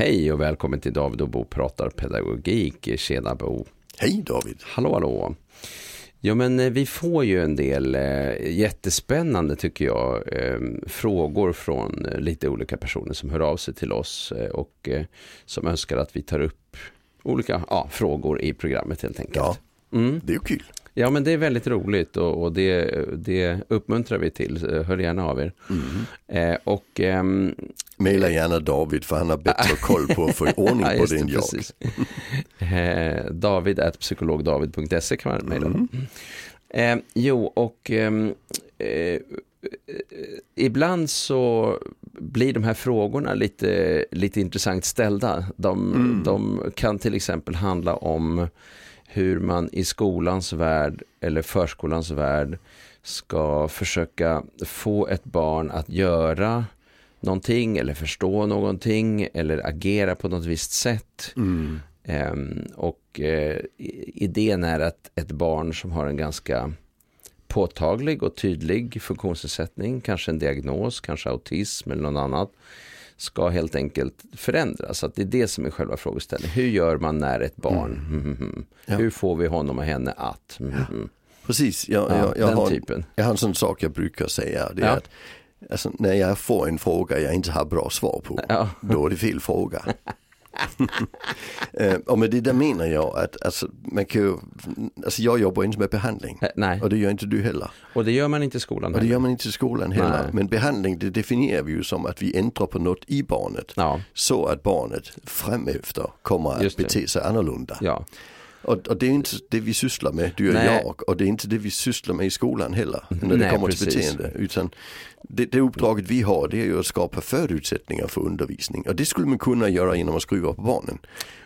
Hej och välkommen till David och Bo pratar pedagogik. Tjena Bo. Hej David. Hallå hallå. Ja men eh, vi får ju en del eh, jättespännande tycker jag eh, frågor från eh, lite olika personer som hör av sig till oss eh, och eh, som önskar att vi tar upp olika ja, frågor i programmet helt enkelt. Ja, Mm. det är ju kul. Ja men det är väldigt roligt och, och det, det uppmuntrar vi till. Hör gärna av er. Eh, och ehm, Maila gärna David för han har bättre koll på att få ordning på det än jag. eh, David at psykologdavid.se kan man mejla. Mm. Eh, jo, och ehm, eh, ibland så blir de här frågorna lite, lite intressant ställda. De, Mm. de kan till exempel handla om hur man i skolans värld eller förskolans värld ska försöka få ett barn att göra någonting eller förstå någonting eller agera på något visst sätt. Mm. Ehm, och i- idén är att ett barn som har en ganska påtaglig och tydlig funktionsnedsättning, kanske en diagnos, kanske autism eller något annat, ska helt enkelt förändras. Så det är det som är själva frågeställningen. Hur gör man när ett barn, Mhm. Ja. hur får vi honom och henne att, Mhm. Precis, jag, ja, jag, jag, den har, typen. jag har en sån sak jag brukar säga. Det är Ja. att alltså, när jag får en fråga jag inte har bra svar på, Ja. då är det fel fråga. Eh, och med det där menar jag att alltså, man kan ju, alltså jag jobbar inte med behandling. Eh, Nej, Och det gör inte du heller. och det gör man inte i skolan Och det heller. gör man inte i skolan heller. Nej. Men behandling det definierar vi ju som att vi ändrar på något i barnet. Ja, Så att barnet framefter kommer att bete sig annorlunda. ja, Och, och det är inte det vi sysslar med, du och Nej. jag. Och det är inte det vi sysslar med i skolan heller. När det Nej, kommer till precis. beteende. Utan det, det uppdraget vi har det är ju att skapa förutsättningar för undervisning. Och det skulle man kunna göra genom att skruva på barnen.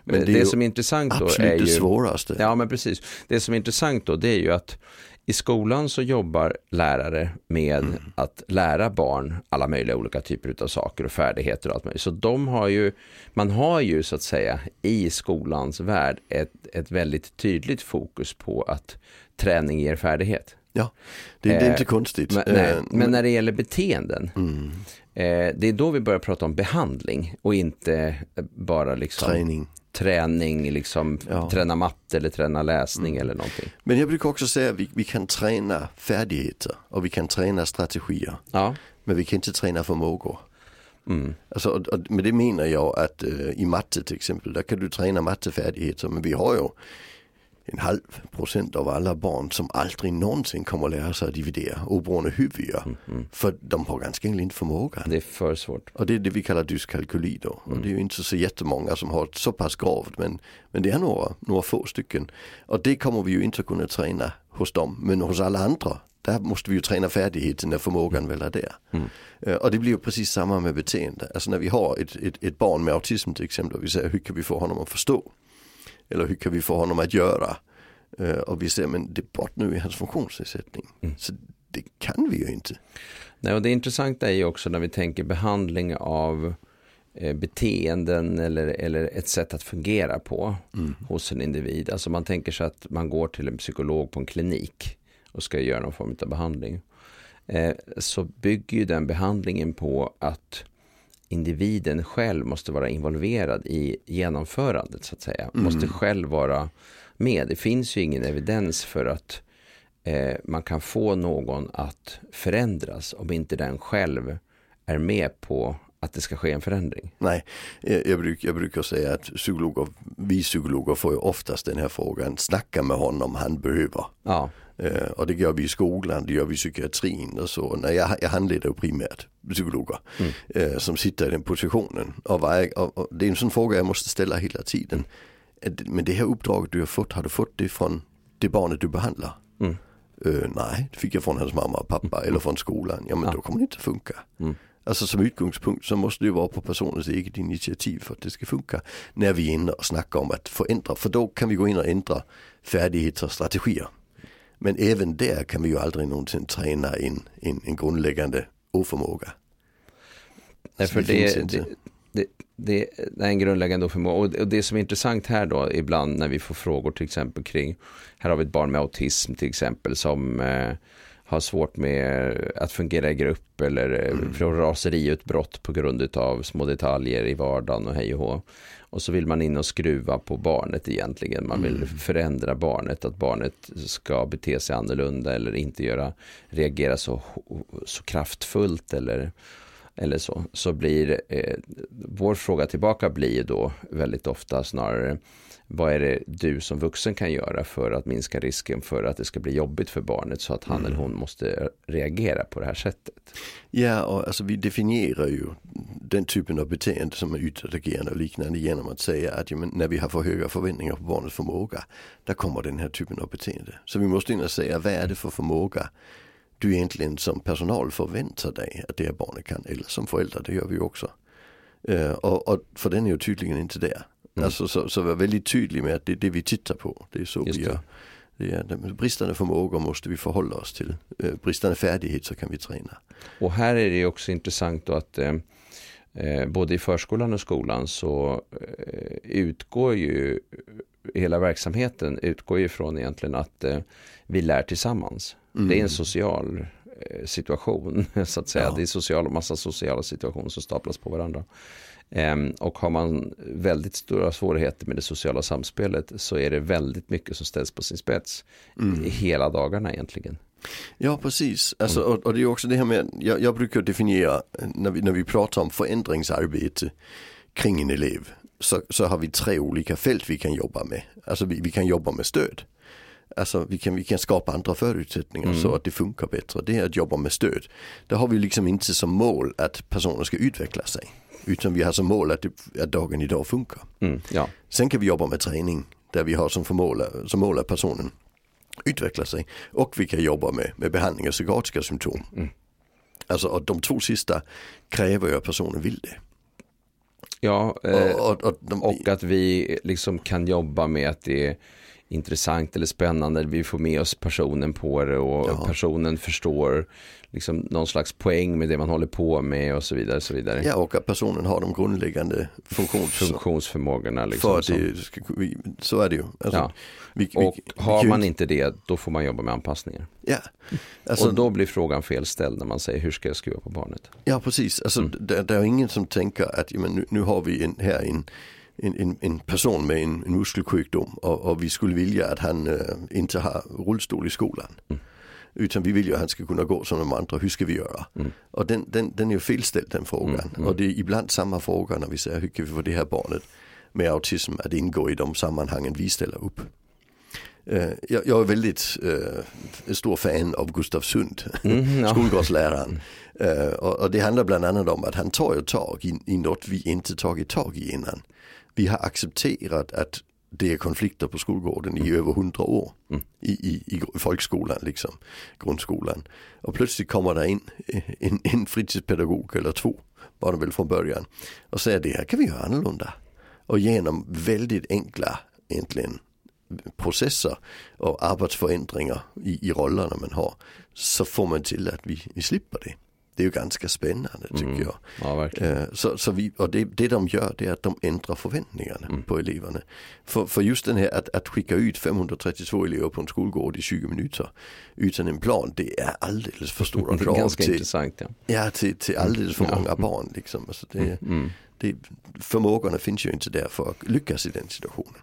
Men det, det, är ju som är intressant då är det ju... svåraste. Ja, men precis. Det som är intressant då, det är ju att i skolan så jobbar lärare med Mm. att lära barn alla möjliga olika typer av saker och färdigheter och allt möjligt. Så de har ju, man har ju så att säga i skolans värld ett, ett väldigt tydligt fokus på att träning ger färdighet. Ja, det, det är Eh, inte konstigt. Men, nej, Eh, men när det gäller beteenden, mm, eh, det är då vi börjar prata om behandling och inte bara liksom träning. Träning, liksom Ja. träna matte eller träna läsning eller någonting. Men jag brukar också säga att vi, vi kan träna färdigheter och vi kan träna strategier. Ja, Men vi kan inte träna förmågor. mm. Alltså, och, och med det menar jag att eh, i matte till exempel, där kan du träna mattefärdigheter. Men vi har ju en halv procent av alla barn som aldrig någonsin kommer lära sig att dividera oberoende hur vi gör. För de har ganska enkelt inte förmågan. det är för svårt. Och det är det vi kallar dyskalkyli då. Och det är ju inte så jättemånga som har så pass gravt men, men det är några, några få stycken. Och det kommer vi ju inte kunna träna hos dem. Men hos alla andra, där måste vi ju träna färdigheten när förmågan väl är där. Eh, Och det blir ju precis samma med beteende. Alltså när vi har ett, ett, ett barn med autism till exempel och vi säger hur kan vi få honom att förstå? Eller hur kan vi få honom att göra? Eh, Och vi säger men det bottnar ju i hans funktionsnedsättning. Så det kan vi ju inte. Nej, och det intressanta är ju också när vi tänker behandling av eh, beteenden eller, eller ett sätt att fungera på hos en individ. Alltså man tänker sig att man går till en psykolog på en klinik och ska göra någon form av behandling. Eh, så bygger ju den behandlingen på att individen själv måste vara involverad i genomförandet så att säga. Måste själv vara med. Det finns ju ingen evidens för att eh, man kan få någon att förändras om inte den själv är med på att det ska ske en förändring. Nej, jag, jag, bruk, jag brukar säga att psykologer, vi psykologer får ju oftast den här frågan, snacka med honom, han behöver. Ja, Eh, och det gör vi i skolan, det gör vi i psykiatrin och så. Nej, jag, jag handleder primärt psykologer eh, som sitter i den positionen. Och, varje, och, och det är en sån fråga jag måste ställa hela tiden. Att- Men det här uppdraget du har fått, har du fått det från det barnet du behandlar? Mm. Eh, nej, det fick jag från hans mamma och pappa eller från skolan. Ja men Ja. då kommer det inte funka. Alltså som utgångspunkt så måste det ju vara på personens eget initiativ för att det ska funka. När vi är inne och snackar om att förändra, för då kan vi gå in och ändra färdigheter och strategier. Men även där kan vi ju aldrig någonsin träna in en, en grundläggande oförmåga. Nej, för det det, det, det, det är en grundläggande oförmåga. Och det, och det som är intressant här då, ibland när vi får frågor till exempel kring, här har vi ett barn med autism till exempel som, eh, har svårt med att fungera i grupp eller mm. från raseriutbrott på grund av små detaljer i vardagen och hej och hå. Och så vill man in och skruva på barnet egentligen. Man vill mm. förändra barnet, att barnet ska bete sig annorlunda eller inte göra, reagera så, så kraftfullt eller, eller så. Så blir eh, vår fråga tillbaka blir då väldigt ofta snarare vad är det du som vuxen kan göra för att minska risken för att det ska bli jobbigt för barnet så att han mm. eller hon måste reagera på det här sättet? Ja, och alltså vi definierar ju den typen av beteende som är utåtagerande och liknande genom att säga att ja, när vi har för höga förväntningar på barnets förmåga, där kommer den här typen av beteende. Så vi måste in och säga, vad är det för förmåga du egentligen som personal förväntar dig att det här barnet kan, eller som förälder, det gör vi också. Uh, och, och, för den är ju tydligen inte där. Mm. Alltså, så, så var väldigt tydlig med att det är det vi tittar på. Det är så Just vi gör. Det är, bristande förmågor måste vi förhålla oss till. Eh, bristande färdighet så kan vi träna. Och här är det också intressant att eh, både i förskolan och skolan så utgår ju hela verksamheten utgår ju från egentligen att vi lär tillsammans. Mm. Det är en social eh, situation så att säga. Ja. Det är social, massa sociala situationer som staplas på varandra. Ehm, och har man väldigt stora svårigheter med det sociala samspelet så är det väldigt mycket som ställs på sin spets mm. hela dagarna egentligen. Ja precis, alltså, mm. och, och, det är också det här med, jag, jag brukar definiera när vi, när vi pratar om förändringsarbete kring en elev så, så har vi tre olika fält vi kan jobba med. Alltså vi, vi kan jobba med stöd. Alltså vi kan, vi kan skapa andra förutsättningar mm. så att det funkar bättre. Det är att jobba med stöd. Där har vi liksom inte som mål att personen ska utveckla sig. Utan vi har som mål att, att dagen idag funkar. Mm, ja. Sen kan vi jobba med träning där vi har som, mål, som mål att personen utvecklar sig. Och vi kan jobba med, med behandling av psykiatriska symptom. Mm. Alltså och de två sista kräver ju att personen vill det. Ja, eh, och, och, och, de, och, att vi liksom kan jobba med att det är intressant eller spännande. Vi får med oss personen på det och ja. personen förstår liksom någon slags poäng med det man håller på med och så vidare. Så, vidare. Ja och att personen har de grundläggande funktions... funktionsförmågorna. Liksom, för det, så är det ju. Alltså, ja. vi, vi, och har man inte det då får man jobba med anpassningar. Ja. Alltså, och då blir frågan felställd när man säger hur ska jag skruva på barnet? Ja precis, alltså, mm. det, det, är ingen som tänker att men, nu, nu har vi en, här en en, en, en, person med en, en muskelsjukdom och, och, vi skulle vilja att han äh, inte har rullstol i skolan. Mm. Utan vi vill ju att han ska kunna gå som de andra, hur ska vi göra? Mm. Och den, den, den är ju felställd den frågan. Mm. mm. Och det är ibland samma fråga när vi säger hur kan vi få det här barnet med autism att ingå i de sammanhangen vi ställer upp. Uh, jag, jag, är väldigt uh, stor fan av Gustav Sund, mm, ja. skolgårdsläraren. Uh, och, och, det handlar bland annat om att han tar ju tag i, i något vi inte tagit tag i innan. Vi har accepterat att det är konflikter på skolgården i mm. över hundra år. Mm. I, i, I folkskolan, liksom, grundskolan. Och plötsligt kommer det in en, en fritidspedagog eller två, var det väl från början. Och säger det här kan vi göra annorlunda. Och genom väldigt enkla egentligen processer och arbetsförändringar i, i rollerna man har så får man till att vi, vi slipper det det är ju ganska spännande tycker mm. jag. Ja, eh, så, så vi, och det, det de gör det är att de ändrar förväntningarna mm. på eleverna. För, för just den här att, att skicka ut 532 elever på en skolgård i 20 minuter utan en plan, det är alldeles för stora krav. ganska till, intressant. Ja, ja till, till alldeles för många barn. Liksom. Alltså det, mm. mm. det, förmågorna finns ju inte där för att lyckas i den situationen.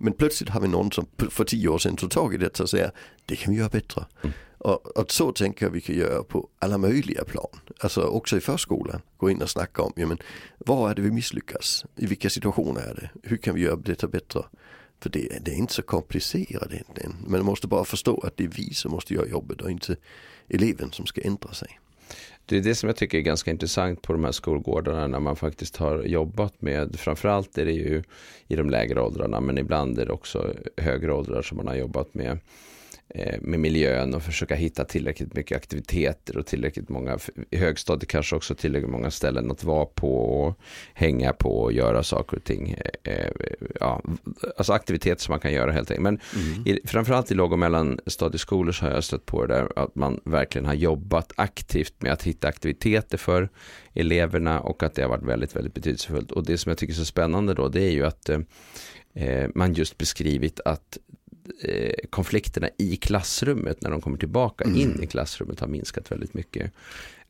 Men plötsligt har vi någon som för tio år sedan tog tag i detta och säger det kan vi göra bättre. Mm. Och, och, så tänker jag vi kan göra på alla möjliga plan. Alltså också i förskolan. Gå in och snacka om, ja, men, vad är det vi misslyckas? I vilka situationer är det? Hur kan vi göra detta bättre? För det, det är inte så komplicerat egentligen. Man måste bara förstå att det är vi som måste göra jobbet och inte eleven som ska ändra sig. Det är det som jag tycker är ganska intressant på de här skolgårdarna när man faktiskt har jobbat med, framförallt är det ju i de lägre åldrarna men ibland är det också högre åldrar som man har jobbat med med miljön och försöka hitta tillräckligt mycket aktiviteter och tillräckligt många, i högstadiet kanske också tillräckligt många ställen att vara på och hänga på och göra saker och ting. Eh, eh, ja, alltså aktiviteter som man kan göra helt enkelt. Men mm. i, framförallt i låg och mellanstadieskolor så har jag stött på det där att man verkligen har jobbat aktivt med att hitta aktiviteter för eleverna och att det har varit väldigt, väldigt betydelsefullt. Och det som jag tycker är så spännande då det är ju att eh, man just beskrivit att eh, konflikterna i klassrummet när de kommer tillbaka Mm. in i klassrummet har minskat väldigt mycket.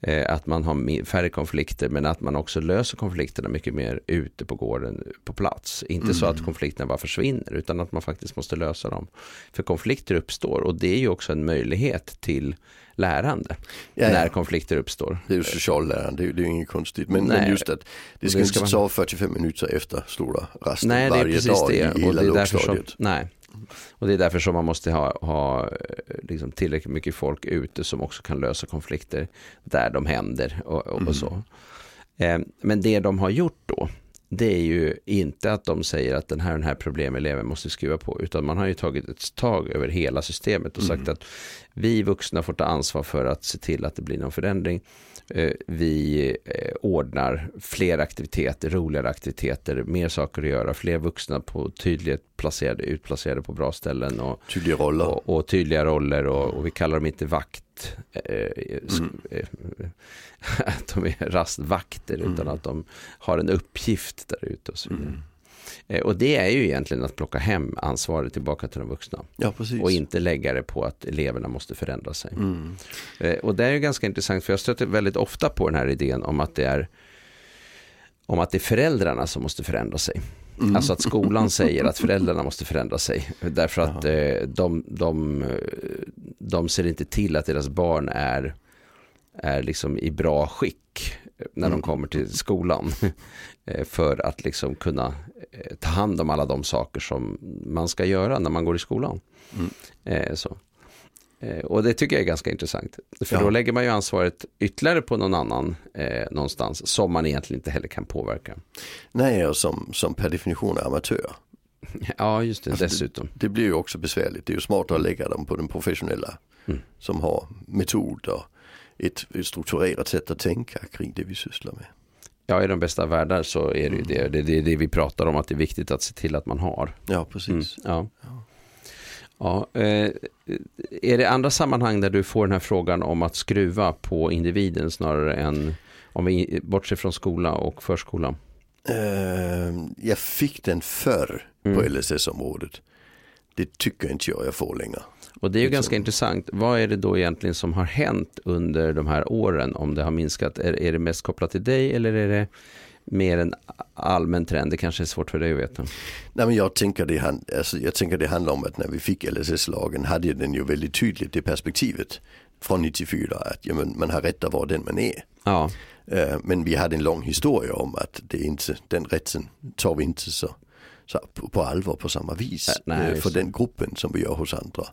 Eh, att man har färre konflikter men att man också löser konflikterna mycket mer ute på gården på plats. Inte så Mm. att konflikterna bara försvinner utan att man faktiskt måste lösa dem. För konflikter uppstår och det är ju också en möjlighet till lärande Ja, när konflikter uppstår. Det är ju socialläraren, det är, det är ju inget konstigt. Men, men just att det Och ska det inte ska man- ta 45 minuter efter stora rasten Nej, varje dag det. i Och hela det är därför som, lågstadiet. nej. Och det är därför som man måste ha, ha eh, liksom tillräckligt mycket folk ute som också kan lösa konflikter där de händer och, och, Mm. och så. Eh, men det de har gjort då, det är ju inte att de säger att den här den här problemeleven måste skruva på, utan man har ju tagit ett tag över hela systemet och sagt Mm. att vi vuxna får ta ansvar för att se till att det blir någon förändring. Eh, Vi eh, ordnar fler aktiviteter, roligare aktiviteter, mer saker att göra, fler vuxna på tydligt placerade, utplacerade på bra ställen och, Tydliga roller. och, och tydliga roller och, och vi kallar dem inte vakt, eh, sk- Mm. eh, att de är rastvakter utan Mm. att de har en uppgift där ute och så vidare. Mm. Eh, Och det är ju egentligen att plocka hem ansvaret tillbaka till de vuxna Ja, och inte lägga det på att eleverna måste förändra sig. Mm. Eh, Och det är ju ganska intressant för jag stöter väldigt ofta på den här idén om att det är om att det är föräldrarna som måste förändra sig. Mm. Alltså att skolan säger att föräldrarna måste förändra sig. Därför att eh, de, de, de ser inte till att deras barn är, är liksom i bra skick när de Mm. kommer till skolan. Eh, För att liksom kunna eh, ta hand om alla de saker som man ska göra när man går i skolan. Mm. Eh, Så. Eh, Och det tycker jag är ganska intressant. För Ja. då lägger man ju ansvaret ytterligare på någon annan eh, någonstans som man egentligen inte heller kan påverka. Nej, och som, som per definition är amatör. Ja, just det, Alltså, dessutom. Det blir ju också besvärligt. Det är ju smartare att lägga dem på den professionella Mm. som har metoder, ett, ett strukturerat sätt att tänka kring det vi sysslar med. Ja, i de bästa världar så är det ju Mm. det. Det är det, det vi pratar om, att det är viktigt att se till att man har. Ja, precis. Mm, ja. Ja. Ja, eh, är det andra sammanhang där du får den här frågan om att skruva på individen snarare än om vi bortser från skola och förskola? Eh, jag fick den förr på Mm. LSS-området. Det tycker inte jag jag får längre. Och det är ju ganska intressant. Vad är det då egentligen som har hänt under de här åren om det har minskat? Är, är det mest kopplat till dig eller är det mer en allmän trend? Det kanske är svårt för dig att veta. Nej, men jag, tänker det, alltså, jag tänker det handlar om att när vi fick LSS-lagen hade den ju väldigt tydligt det perspektivet från 94 att ja, man har rätt att vara den man är. Ja, Eh, Men vi hade en lång historia om att det inte, den rätten tar vi inte så, så på, allvar på samma vis Äh, nej, eh, för den gruppen som vi gör hos andra.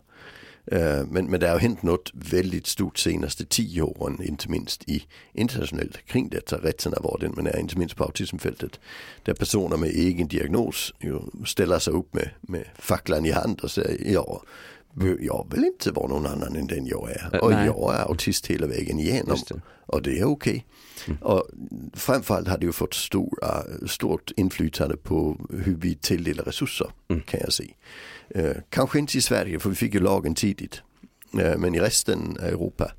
Øh, men, men det har hänt något väldigt stort senaste tio åren, inte minst i internationellt kring detta, rätten av vården, men är, inte minst på autismfältet. Där personer med egen diagnos ju ställer sig upp med, med facklan i hand och säger ja, jag vill inte vara någon annan än den jag är. Och nej. jag är autist hela vägen igenom. det. Och det är okej. Och framförallt har det ju fått stora, stort inflytande på hur vi tilldelar resurser Mm. kan jag säga. Eh, kanske inte i Sverige för vi fick ju lagen tidigt. Eh, men i resten av Europa.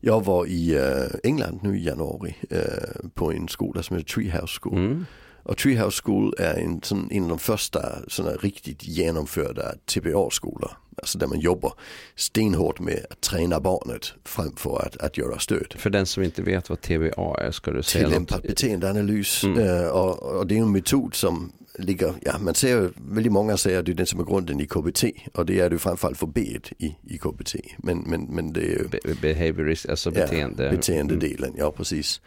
Jag var i eh, England nu i januari eh, på en skola som heter Treehouse School. Mm. Och Treehouse School är en, sån, en av de första såna riktigt genomförda TBA-skolor. Alltså där man jobbar stenhårt med att träna barnet framför att, att göra stöd. För den som inte vet vad TBA är, ska du säga Tillämpad något? beteendeanalys. Mm. Och, och det är en metod som ligger, ja man ser väldigt många säger att det är den som är grunden i KBT. Och det är det framförallt för BED i, i KBT. Men, men, men det är ju Be- behaviorist, alltså beteende. Ja, beteendedelen, ja precis.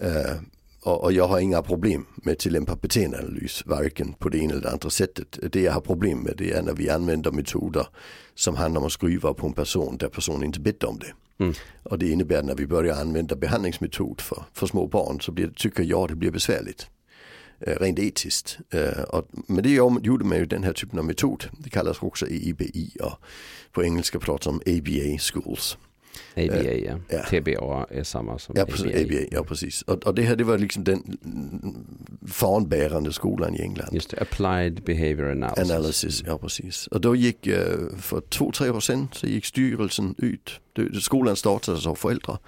Eh, och, och jag har inga problem med tillämpad beteendeanalys, varken på det ena eller det andra sättet. Det jag har problem med det är när vi använder metoder som handlar om att skruva på en person där personen inte bett om det. Mm. Och det innebär när vi börjar använda behandlingsmetod för, för små barn så blir, tycker jag det blir besvärligt. Eh, rent etiskt. Eh, och, men det gjorde man ju den här typen av metod. Det kallas också EIBI och på engelska pratar om ABA schools. ABA, ja. Eh, ja. TBA är samma som Ja precis, ABA, ja, precis. Och, och det här det var liksom den mm, fanbärande skolan i England. Just det, Applied Behavior Analysis. Analysis, ja precis. Och då gick, eh, för två, tre år sedan så gick styrelsen ut. Skolan startades av föräldrar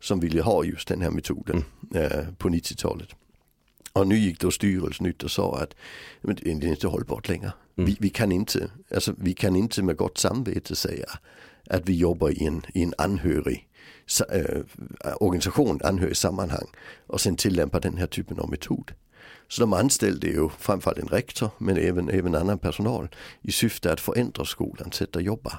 som ville ha just den här metoden Mm. eh, på 90-talet. Och nu gick då styrelsen ut och sa att men det är inte hållbart längre. Vi, vi, kan inte, alltså, vi kan inte med gott samvete säga att vi jobbar i en, i en anhörig øh, organisation, anhörig sammanhang och sen tillämpar den här typen av metod. Så de anställde ju framförallt en rektor men även, även annan personal i syfte att förändra skolans sätt att jobba.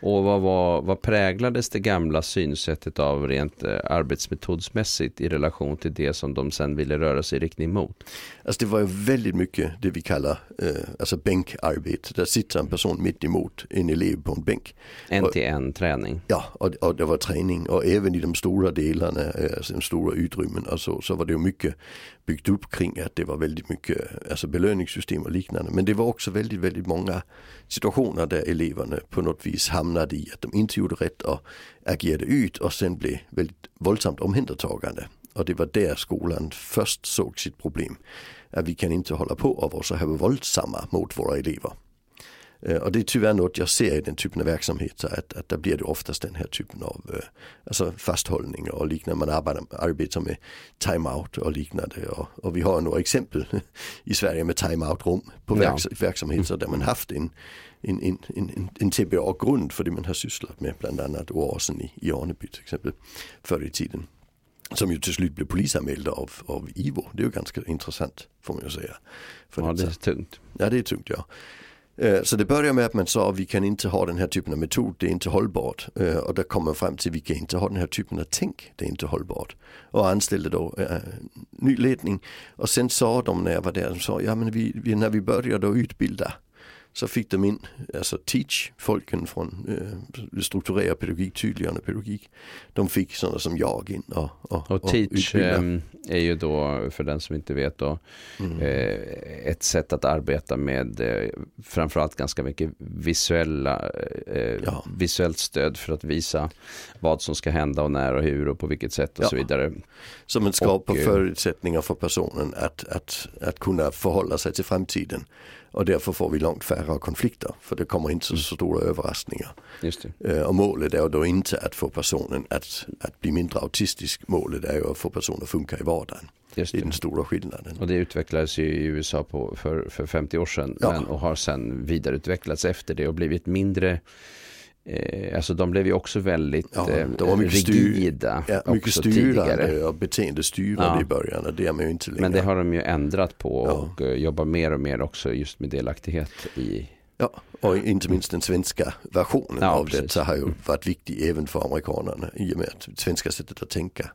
Och vad, vad, vad präglades det gamla synsättet av rent eh, arbetsmetodsmässigt i relation till det som de sen ville röra sig i riktning mot? Alltså det var ju väldigt mycket det vi kallar eh, alltså bänkarbete. Där sitter en person mitt emot en elev på en bänk. En till en träning? Ja, och, och det var träning och även i de stora delarna, eh, alltså de stora utrymmen och så, så var det ju mycket byggt upp kring att det var väldigt mycket alltså belöningssystem och liknande. Men det var också väldigt, väldigt många situationer där eleverna på något vis hamnade i att de inte gjorde rätt och agerade ut och sen blev väldigt våldsamt omhändertagande. Och det var där skolan först såg sitt problem. Att vi kan inte hålla på och vara så här våldsamma mot våra elever. Eh, och det är tyvärr något jag ser i den typen av verksamheter att, att där blir det oftast den här typen av eh, alltså fasthållning och liknande. Man arbetar, arbetar med timeout och liknande. Och, och, vi har några exempel i Sverige med timeout-rum på verks, ja. verksamheter där man haft en, en, en, en, en TBA-grund för det man har sysslat med, bland annat oasen i, i Arneby till exempel, förr i tiden. Som ju till slut blev polisanmälda av, av IVO. Det är ju ganska intressant får man ju säga. För ja det är tungt. Ja det är tungt ja. Eh, så det börjar med att man sa att vi kan inte ha den här typen av metod, det är inte hållbart. Eh, och då kom man fram till att vi kan inte ha den här typen av tänk, det är inte hållbart. Och anställde då äh, ny ledning. Och sen sa de när jag var där, de sa, ja men vi, vi, när vi började utbilda så fick de in alltså teach-folken från eh, strukturerad pedagogik, tydliggörande pedagogik. De fick sådana som jag in och, och, och teach ehm, är ju då, för den som inte vet då, mm. eh, ett sätt att arbeta med eh, framförallt ganska mycket visuella, eh, ja. visuellt stöd för att visa vad som ska hända och när och hur och på vilket sätt och ja. så vidare. Som en skapar förutsättningar för personen att, att, att kunna förhålla sig till framtiden. Och därför får vi långt färre konflikter för det kommer inte så mm. stora överraskningar. Det. Och målet är då inte att få personen att, att bli mindre autistisk, målet är ju att få personen att funka i vardagen. Just det. är den stora skillnaden. Och det utvecklades ju i USA på, för, för 50 år sedan ja. men, och har sen vidareutvecklats efter det och blivit mindre Eh, alltså de blev ju också väldigt ja, eh, de var mycket rigida. Ja, mycket styrande och beteendestyrande ja. i början. Det är man ju inte längre. Men det har de ju ändrat på och eh, jobbar mer och mer också just med delaktighet i Ja, och inte minst den svenska versionen ja, av precis. det har ju varit viktig även för amerikanerna i och med att svenska sättet att tänka.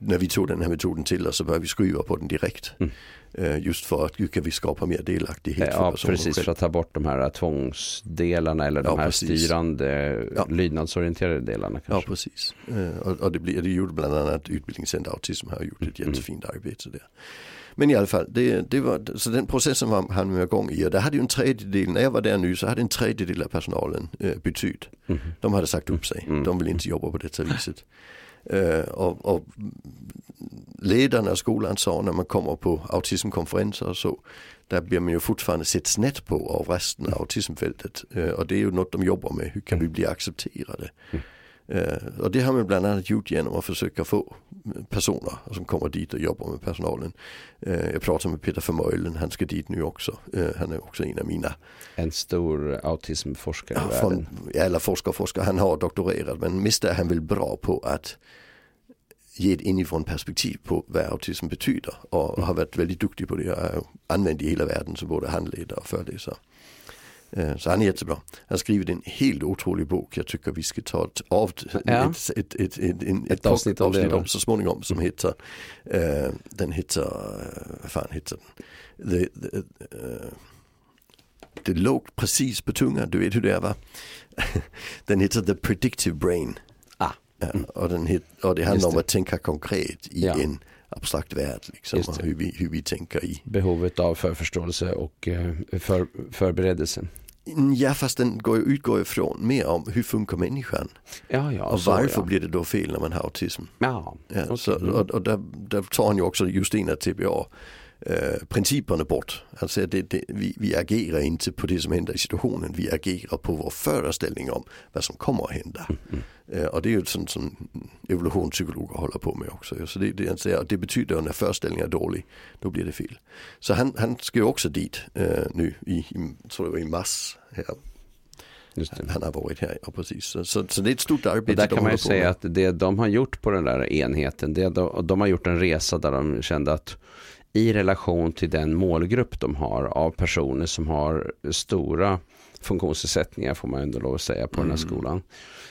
När vi tog den här metoden till oss så började vi skruva på den direkt. Mm. Eh, just för att kan vi skapa mer delaktighet. Ja, precis för att ta bort de här tvångsdelarna eller de ja, här precis. styrande ja. lydnadsorienterade delarna. Kanske. Ja, precis. Eh, och, det, blir, det gjorde bland annat Utbildningscenter Autism har gjort ett mm. jättefint arbete där. Men i alla fall, det, det var, så den processen var han med igång i och där hade ju en tredjedel, när jag var där nu så hade en tredjedel av personalen eh, betyd. Mm. De hade sagt upp sig, mm. de vill inte jobba på detta viset eh, och, och ledarna av skolan sa när man kommer på autismkonferenser och så, där blir man ju fortfarande sett snett på av resten av autismfältet. Eh, och det är ju något de jobbar med, hur kan vi bli accepterade? Mm. Och det har man bland annat gjort genom att försöka få personer som kommer dit och jobbar med personalen. Uh, jag pratar med Peter Vermeulen, han ska dit nu också. Uh, han är också en av mina. En stor autismforskare ja, från, Eller forskare, forskare, han har doktorerat men mest är han väl bra på att ge ett inifrån perspektiv på vad autism betyder och har varit väldigt duktig på det och använt i hela världen som både handledare och föreläsare. Eh, så han är jättebra. Han har skrivit en helt otrolig bok. Jag tycker vi ska ta ett, av, ja. ett, ett, ett, ett, ett, ett avsnitt, avsnitt om så småningom som mm. heter, uh, den heter, uh, vad fan heter den? The, the, uh, det låg precis på tungan, du vet hur det är va? den heter The Predictive Brain. Ah. Mm. och, den hit, och det handlar det. om att tänka konkret i ja. en abstrakt värld. Liksom, hur, vi, hur vi tänker i. Behovet av förförståelse och för, förberedelse. Ja fast den går, utgår ifrån mer om hur funkar människan. Ja, ja, och varför ja. blir det då fel när man har autism. Ja, ja okay. så, och, och där, där tar han ju också just in TBA eh, principerna bort. Alltså det, det, vi, vi agerar inte på det som händer i situationen, vi agerar på vår föreställning om vad som kommer att hända. Mm. Eh, och det är ju sånt som evolutionspsykologer håller på med också. Så det, det, det betyder att när föreställningen är dålig, då blir det fel. Så han, han ska ju också dit eh, nu i, i, tror jag, i mars här han har varit här, ja precis. Så, så, så, det är ett stort arbete. Och där kan man ju säga att det de har gjort på den där enheten, det de, de har gjort en resa där de kände att i relation till den målgrupp de har av personer som har stora funktionsnedsättningar får man ändå lov att säga på mm. den här mm. skolan.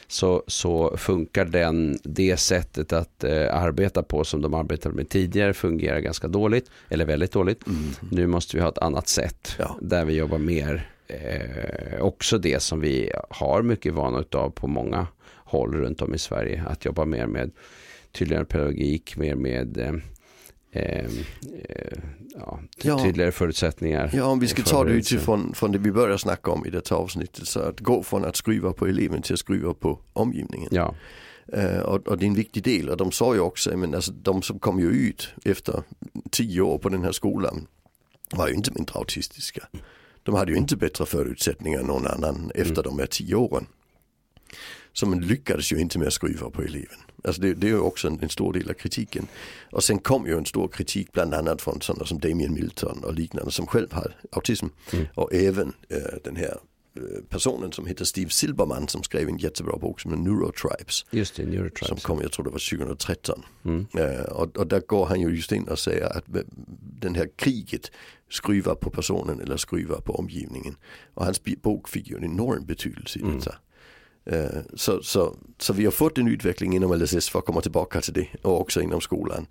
Så, så funkar den, det sättet att eh, arbeta på som de arbetade med tidigare fungerar ganska dåligt eller väldigt dåligt. Mm. Nu måste vi ha ett annat sätt ja. där vi jobbar mer eh, också det som vi har mycket vana av på många håll runt om i Sverige. Att jobba mer med tydligare pedagogik, mer med eh, eh, ja, tydligare förutsättningar. Ja, om vi ska ta det utifrån från det vi började snacka om i detta avsnittet. Så att gå från att skruva på eleven till att skruva på omgivningen. Ja. Uh, och, och, det är en viktig del och de sa ju också, men alltså, de som kom ju ut efter tio år på den här skolan var ju inte mindre autistiska. De hade ju inte bättre förutsättningar än någon annan efter mm. de här tio åren. Så man lyckades ju inte med att skruva på eleven. Alltså det, det är ju också en, en, stor del av kritiken. Och sen kom ju en stor kritik bland annat från sådana som Damien Milton och liknande som själv har autism. Mm. Och även äh, den här Eh, personen som heter Steve Silberman som skrev en jättebra bok som är Neurotribes. Just det, Neurotribes. Som kom, jag tror det var 2013. Mm. Uh, och, och, där går han ju just in och säger att den här kriget skruvar på personen eller skruvar på omgivningen. Och hans bok fick ju en enorm betydelse i mm. detta. Uh, så, så, så vi har fått en utveckling inom LSS för att komma tillbaka till det och också inom skolan.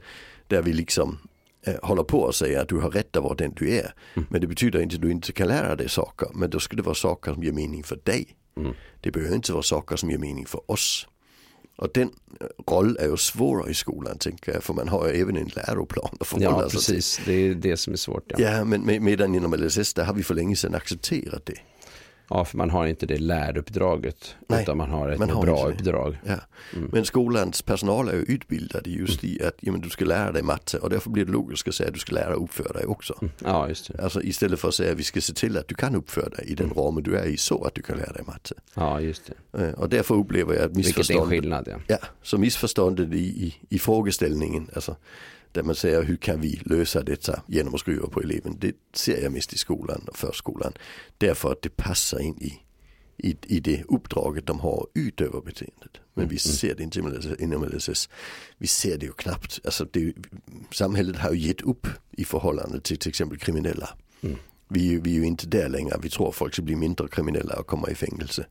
Där vi liksom Eh, håller på att säga att du har rätt att vara den du är. Mm. Men det betyder inte att du inte kan lära dig saker. Men då ska det vara saker som ger mening för dig. Mm. Det behöver inte vara saker som ger mening för oss. Och den eh, roll är ju svårare i skolan tänker jag. För man har ju även en läroplan att förhålla ja, precis. Det är det som är svårt. Ja, ja men medan inom LSS där har vi för länge sedan accepterat det. Ja, för man har inte det läruppdraget. Nej, utan man har ett man har bra uppdrag. Ja. Mm. Men skolans personal är ju utbildade just i att ja, men du ska lära dig matte och därför blir det logiskt att säga att du ska lära dig uppföra dig också. Mm. Ja, just det. Alltså istället för att säga att vi ska se till att du kan uppföra dig i den mm. ramen du är i så att du kan lära dig matte. Ja, just det. Eh, och därför upplever jag att missförståndet. Vilket är en skillnad, ja. Ja, så missförståndet i, i, i frågeställningen, alltså där man säger hur kan vi lösa detta genom att skruva på eleven. Det ser jag mest i skolan och förskolan. Därför att det passar in i i, i det uppdraget de har utöver beteendet. Men vi mm. ser det inte inom LSS. Vi ser det ju knappt. Alltså det, samhället har ju gett upp i förhållande till till exempel kriminella. Mm. Vi, vi är ju inte där längre. Vi tror folk ska bli mindre kriminella och komma i fängelse.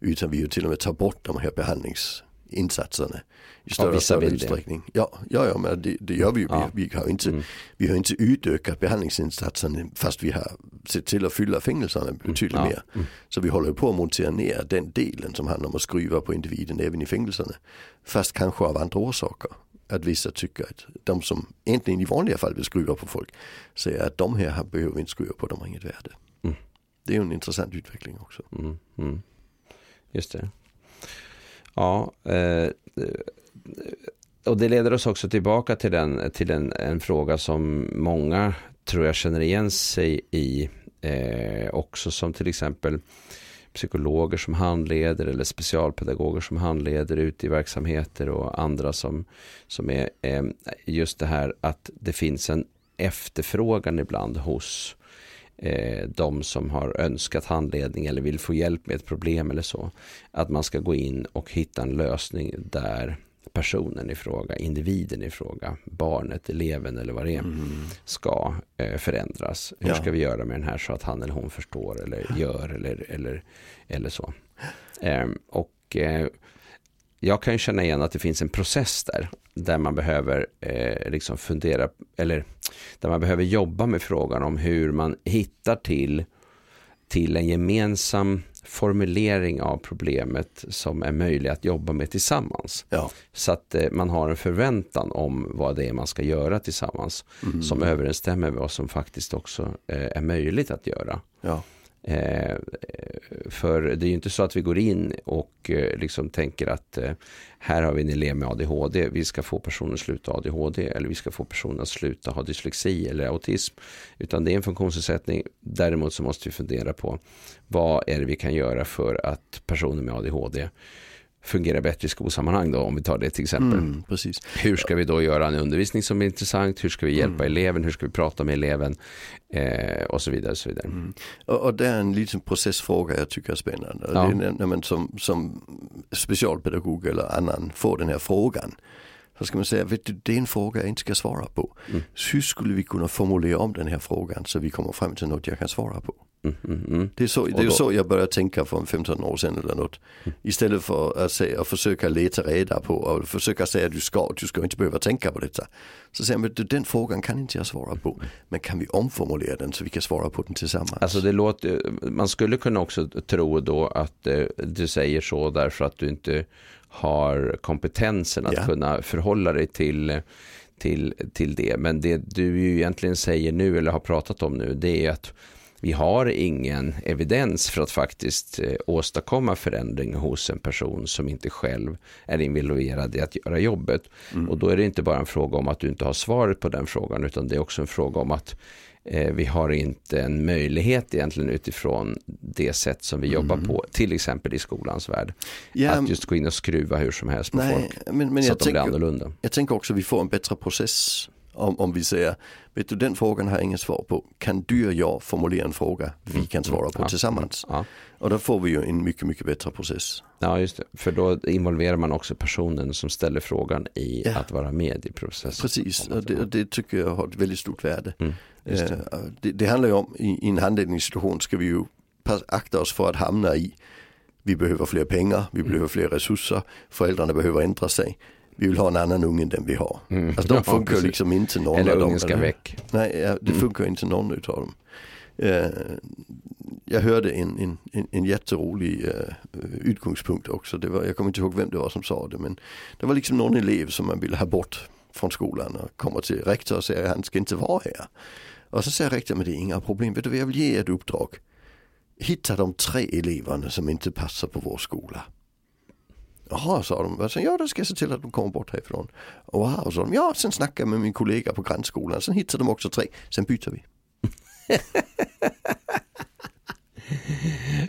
Utan vi ju till och med tar bort de här behandlings insatserna i större och större utsträckning. Ja, ja, ja, men det, det gör vi ju. Ja. Vi, vi, har inte, mm. vi har inte utökat behandlingsinsatserna fast vi har sett till att fylla fängelserna betydligt mm. mer. Mm. Så vi håller på att montera ner den delen som handlar om att skruva på individen även i fängelserna. Fast kanske av andra orsaker. Att vissa tycker att de som egentligen i vanliga fall vill skruva på folk säger att de här behöver vi inte skruva på, de har inget värde. Mm. Det är ju en intressant utveckling också. Mm. Mm. Just det. Ja, eh, och det leder oss också tillbaka till, den, till en, en fråga som många tror jag känner igen sig i. Eh, också som till exempel psykologer som handleder eller specialpedagoger som handleder ute i verksamheter och andra som, som är eh, just det här att det finns en efterfrågan ibland hos eh, de som har önskat handledning eller vill få hjälp med ett problem eller så. Att man ska gå in och hitta en lösning där personen i fråga, individen i fråga, barnet, eleven eller vad det är, mm. ska eh, förändras. Hur ja. ska vi göra med den här så att han eller hon förstår eller gör eller, eller, eller så. Eh, och eh, jag kan ju känna igen att det finns en process där. Där man behöver eh, liksom fundera, eller där man behöver jobba med frågan om hur man hittar till, till en gemensam formulering av problemet som är möjlig att jobba med tillsammans. Ja. Så att eh, man har en förväntan om vad det är man ska göra tillsammans. Mm. Som överensstämmer med vad som faktiskt också eh, är möjligt att göra. Ja. Eh, för det är ju inte så att vi går in och eh, liksom tänker att eh, här har vi en elev med ADHD, vi ska få personen att sluta ADHD eller vi ska få personen att sluta ha dyslexi eller autism. Utan det är en funktionsnedsättning. Däremot så måste vi fundera på vad är det vi kan göra för att personer med ADHD fungerar bättre i skolsammanhang då, om vi tar det till exempel. Mm, precis. Hur ska vi då göra en undervisning som är intressant? Hur ska vi hjälpa mm. eleven? Hur ska vi prata med eleven? Eh, och så vidare. Och, så vidare. Mm. Och, och, det är en liten processfråga jag tycker är spännande. Ja. Det är när man som, som specialpedagog eller annan får den här frågan. Så ska man säga, vet du, det är en fråga jag inte ska svara på. Mm. Hur skulle vi kunna formulera om den här frågan så vi kommer fram till något jag kan svara på? Mm, mm, mm. Det är, så, det är så jag började tänka för 15 år sedan eller något. Mm. Istället för att, säga, att försöka leta reda på och försöka säga att du ska, du ska inte behöva tänka på detta. Så säger man, den frågan kan inte jag svara på. Men kan vi omformulera den så vi kan svara på den tillsammans? Alltså det låter, man skulle kunna också tro då att eh, du säger så därför att du inte har kompetensen att ja. kunna förhålla dig till till, till det. Men det du ju egentligen säger nu eller har pratat om nu det är att vi har ingen evidens för att faktiskt eh, åstadkomma förändring hos en person som inte själv är involverad i att göra jobbet. Mm. Och då är det inte bara en fråga om att du inte har svaret på den frågan utan det är också en fråga om att vi har inte en möjlighet egentligen utifrån det sätt som vi jobbar mm. på, till exempel i skolans värld. Ja, att just gå in och skruva hur som helst på nej, folk men, men så att de tänker, blir annorlunda. Jag tänker också att vi får en bättre process om, om vi säger, vet du den frågan har jag inget svar på. Kan du och jag formulera en fråga vi mm. kan svara på ja. tillsammans? Ja. Och då får vi ju en mycket, mycket bättre process. Ja, just det. För då involverar man också personen som ställer frågan i ja. att vara med i processen. Precis, och det, det, tycker jag har ett väldigt stort värde. Mm, det. Eh, det. det. handlar ju om, i, i en handledningssituation ska vi ju akta oss för att hamna i vi behöver fler pengar, vi mm. behöver fler resurser, föräldrarna behöver ändra sig vi vill ha en annan unge än den vi har. Mm. Alltså de funkar ja, liksom inte någon Eller ungen ska väck. Nej, det mm. funkar inte någon utav dem. Uh, jag hörde en, en, en, en jätterolig uh, utgångspunkt också. Det var, jag kommer inte ihåg vem det var som sa det men det var liksom någon elev som man ville ha bort från skolan och kommer till rektor och säger att han ska inte vara här. Och så säger rektorn, men det är inga problem, vet du vad jag vill ge ett uppdrag. Hitta de tre eleverna som inte passar på vår skola. Jaha, sa de. Sen, ja, då ska jag se till att de kommer bort härifrån. Och wow, sa de. Ja, sen snackade jag med min kollega på grannskolan. Sen hittade de också tre. Sen byter vi.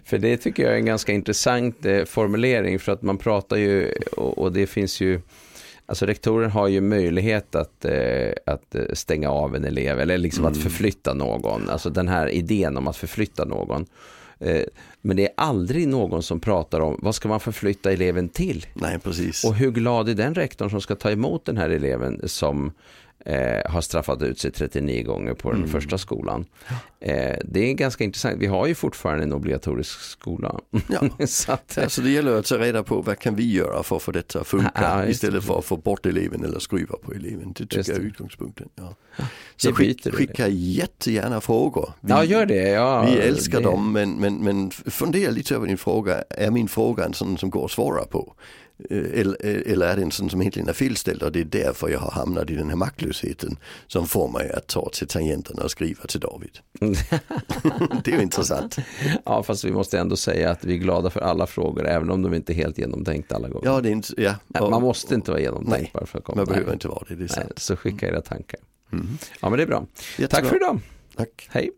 för det tycker jag är en ganska intressant eh, formulering. För att man pratar ju, och, och det finns ju Alltså rektoren har ju möjlighet att, eh, att eh, stänga av en elev eller liksom mm. att förflytta någon. Alltså den här idén om att förflytta någon. Eh, men det är aldrig någon som pratar om vad ska man förflytta eleven till? Nej, precis. Och hur glad är den rektorn som ska ta emot den här eleven som eh, har straffat ut sig 39 gånger på den mm. första skolan. Eh, det är ganska intressant. Vi har ju fortfarande en obligatorisk skola. Ja. så att, eh, alltså det gäller att ta reda på vad kan vi göra för att få detta att funka ja, istället för att få bort eleven eller skruva på eleven. Det tycker jag är utgångspunkten. Ja. Så skick, skicka jättegärna frågor. Vi, ja, gör det. Ja, vi älskar det. dem men, men, men fundera lite över din fråga. Är min fråga en sån som går att svara på? Eh, eller, eh, eller är det en sån som egentligen är felställd och det är därför jag har hamnat i den här maktlösheten som får mig att ta till tangenterna och skriva till David. Mm. Det är ju intressant. Ja, fast vi måste ändå säga att vi är glada för alla frågor, även om de inte är helt genomtänkta alla gånger. Ja, det är inte, ja. Nej, man måste inte vara genomtänkt bara för att komma. Man behöver inte vara det, det är sant. Nej, så skicka era tankar. Mm. Ja, men det är bra. Jättebra. Tack för idag. Tack. Hej.